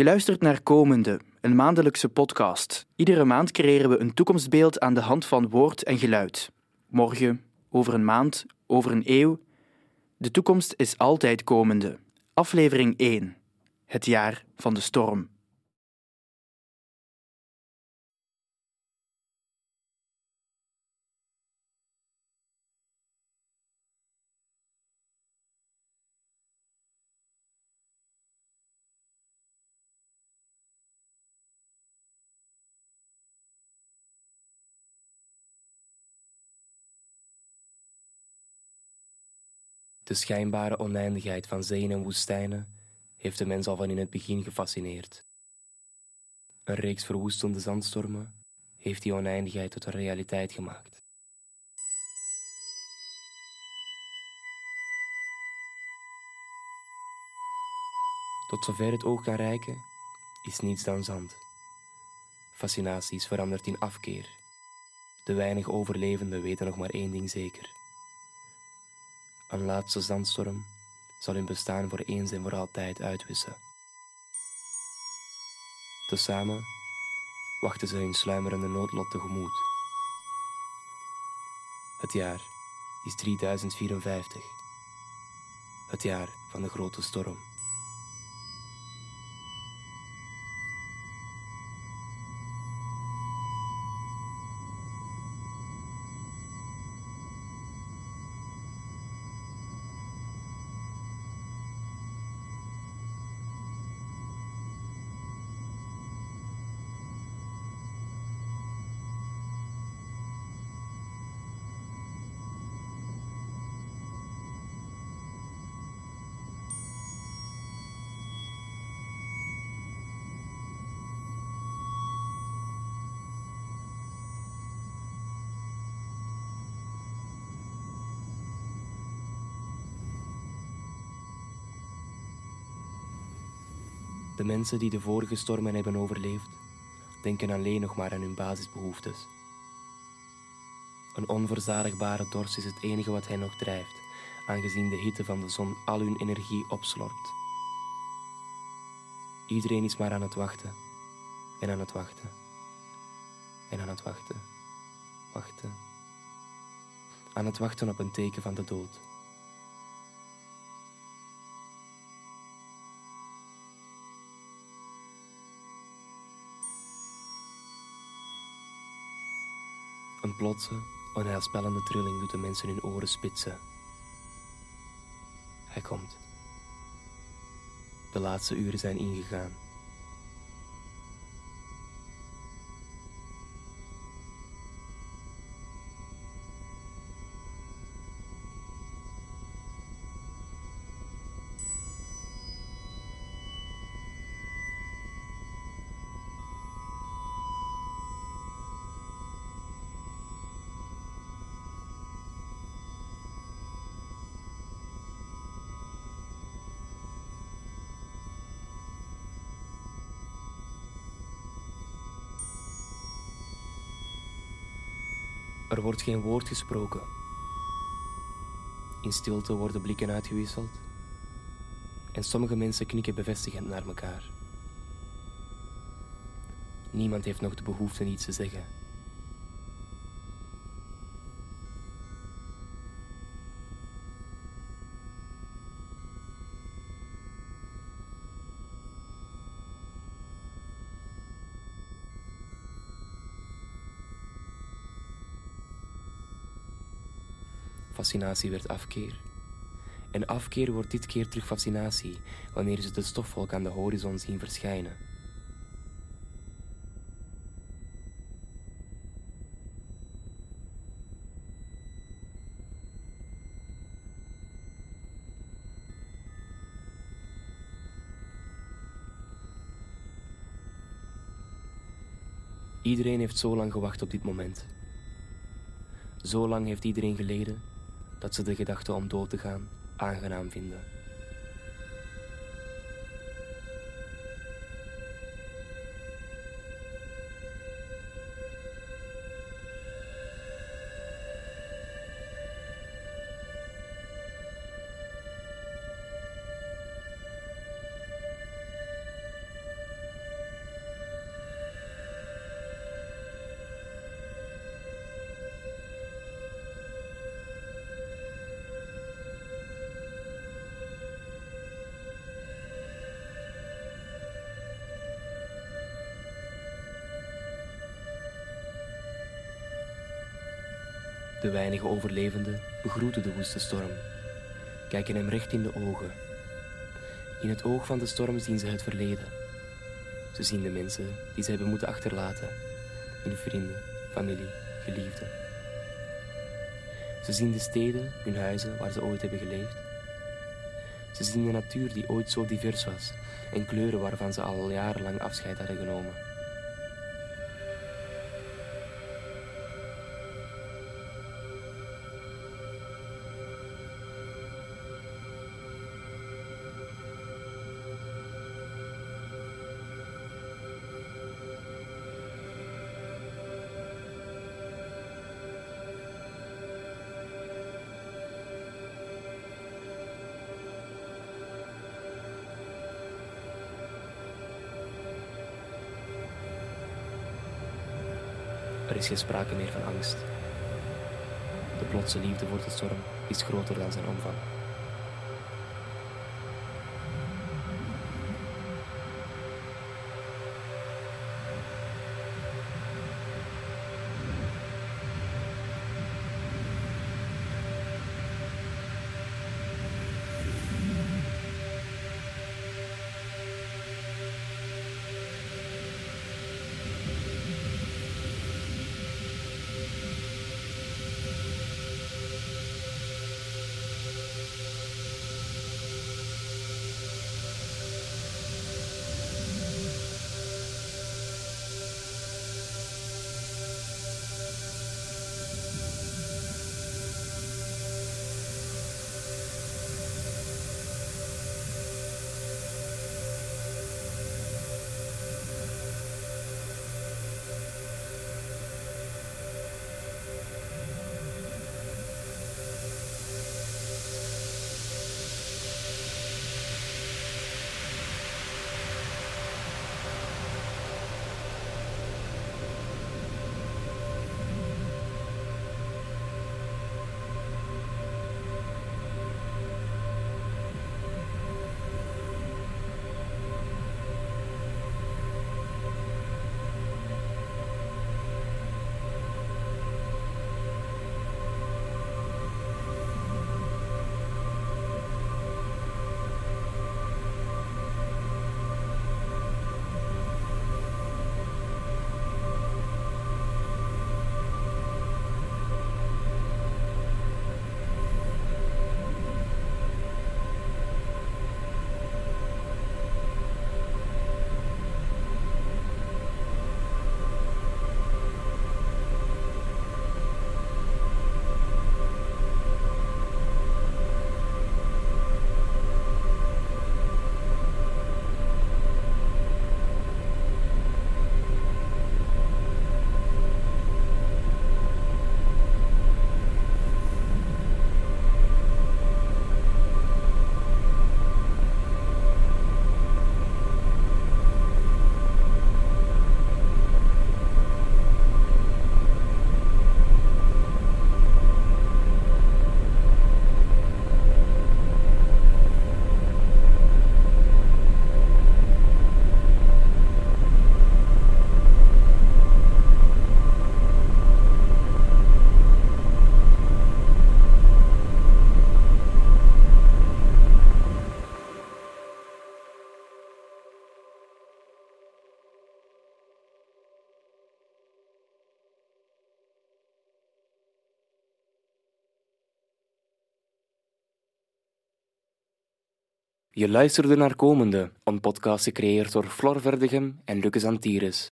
Je luistert naar Komende, een maandelijkse podcast. Iedere maand creëren we een toekomstbeeld aan de hand van woord en geluid. Morgen, over een maand, over een eeuw. De toekomst is altijd komende. Aflevering 1. Het jaar van de storm. De schijnbare oneindigheid van zeeën en woestijnen heeft de mens al van in het begin gefascineerd. Een reeks verwoestende zandstormen heeft die oneindigheid tot een realiteit gemaakt. Tot zover het oog kan reiken, is niets dan zand. Fascinatie is veranderd in afkeer. De weinig overlevenden weten nog maar één ding zeker. Een laatste zandstorm zal hun bestaan voor eens en voor altijd uitwissen. Tezamen wachten ze hun sluimerende noodlot tegemoet. Het jaar is 3054. Het jaar van de grote storm. De mensen die de vorige stormen hebben overleefd, denken alleen nog maar aan hun basisbehoeftes. Een onverzadigbare dorst is het enige wat hen nog drijft, aangezien de hitte van de zon al hun energie opslorpt. Iedereen is maar aan het wachten, en aan het wachten, en aan het wachten, wachten, aan het wachten op een teken van de dood. Een plotse, onheilspellende trilling doet de mensen hun oren spitsen. Hij komt. De laatste uren zijn ingegaan. Er wordt geen woord gesproken. In stilte worden blikken uitgewisseld. En sommige mensen knikken bevestigend naar elkaar. Niemand heeft nog de behoefte iets te zeggen. Fascinatie werd afkeer. En afkeer wordt dit keer terug fascinatie wanneer ze de stofwolk aan de horizon zien verschijnen. Iedereen heeft zo lang gewacht op dit moment. Zo lang heeft iedereen geleden dat ze de gedachte om dood te gaan aangenaam vinden. De weinige overlevenden begroeten de woeste storm, kijken hem recht in de ogen. In het oog van de storm zien ze het verleden. Ze zien de mensen die ze hebben moeten achterlaten, hun vrienden, familie, geliefden. Ze zien de steden, hun huizen waar ze ooit hebben geleefd. Ze zien de natuur die ooit zo divers was en kleuren waarvan ze al jarenlang afscheid hadden genomen. Er is geen sprake meer van angst. De plotse liefde voor de storm is groter dan zijn omvang. Je luisterde naar Komende, een podcast gecreëerd door Flor Verdegem en Lucas Antires.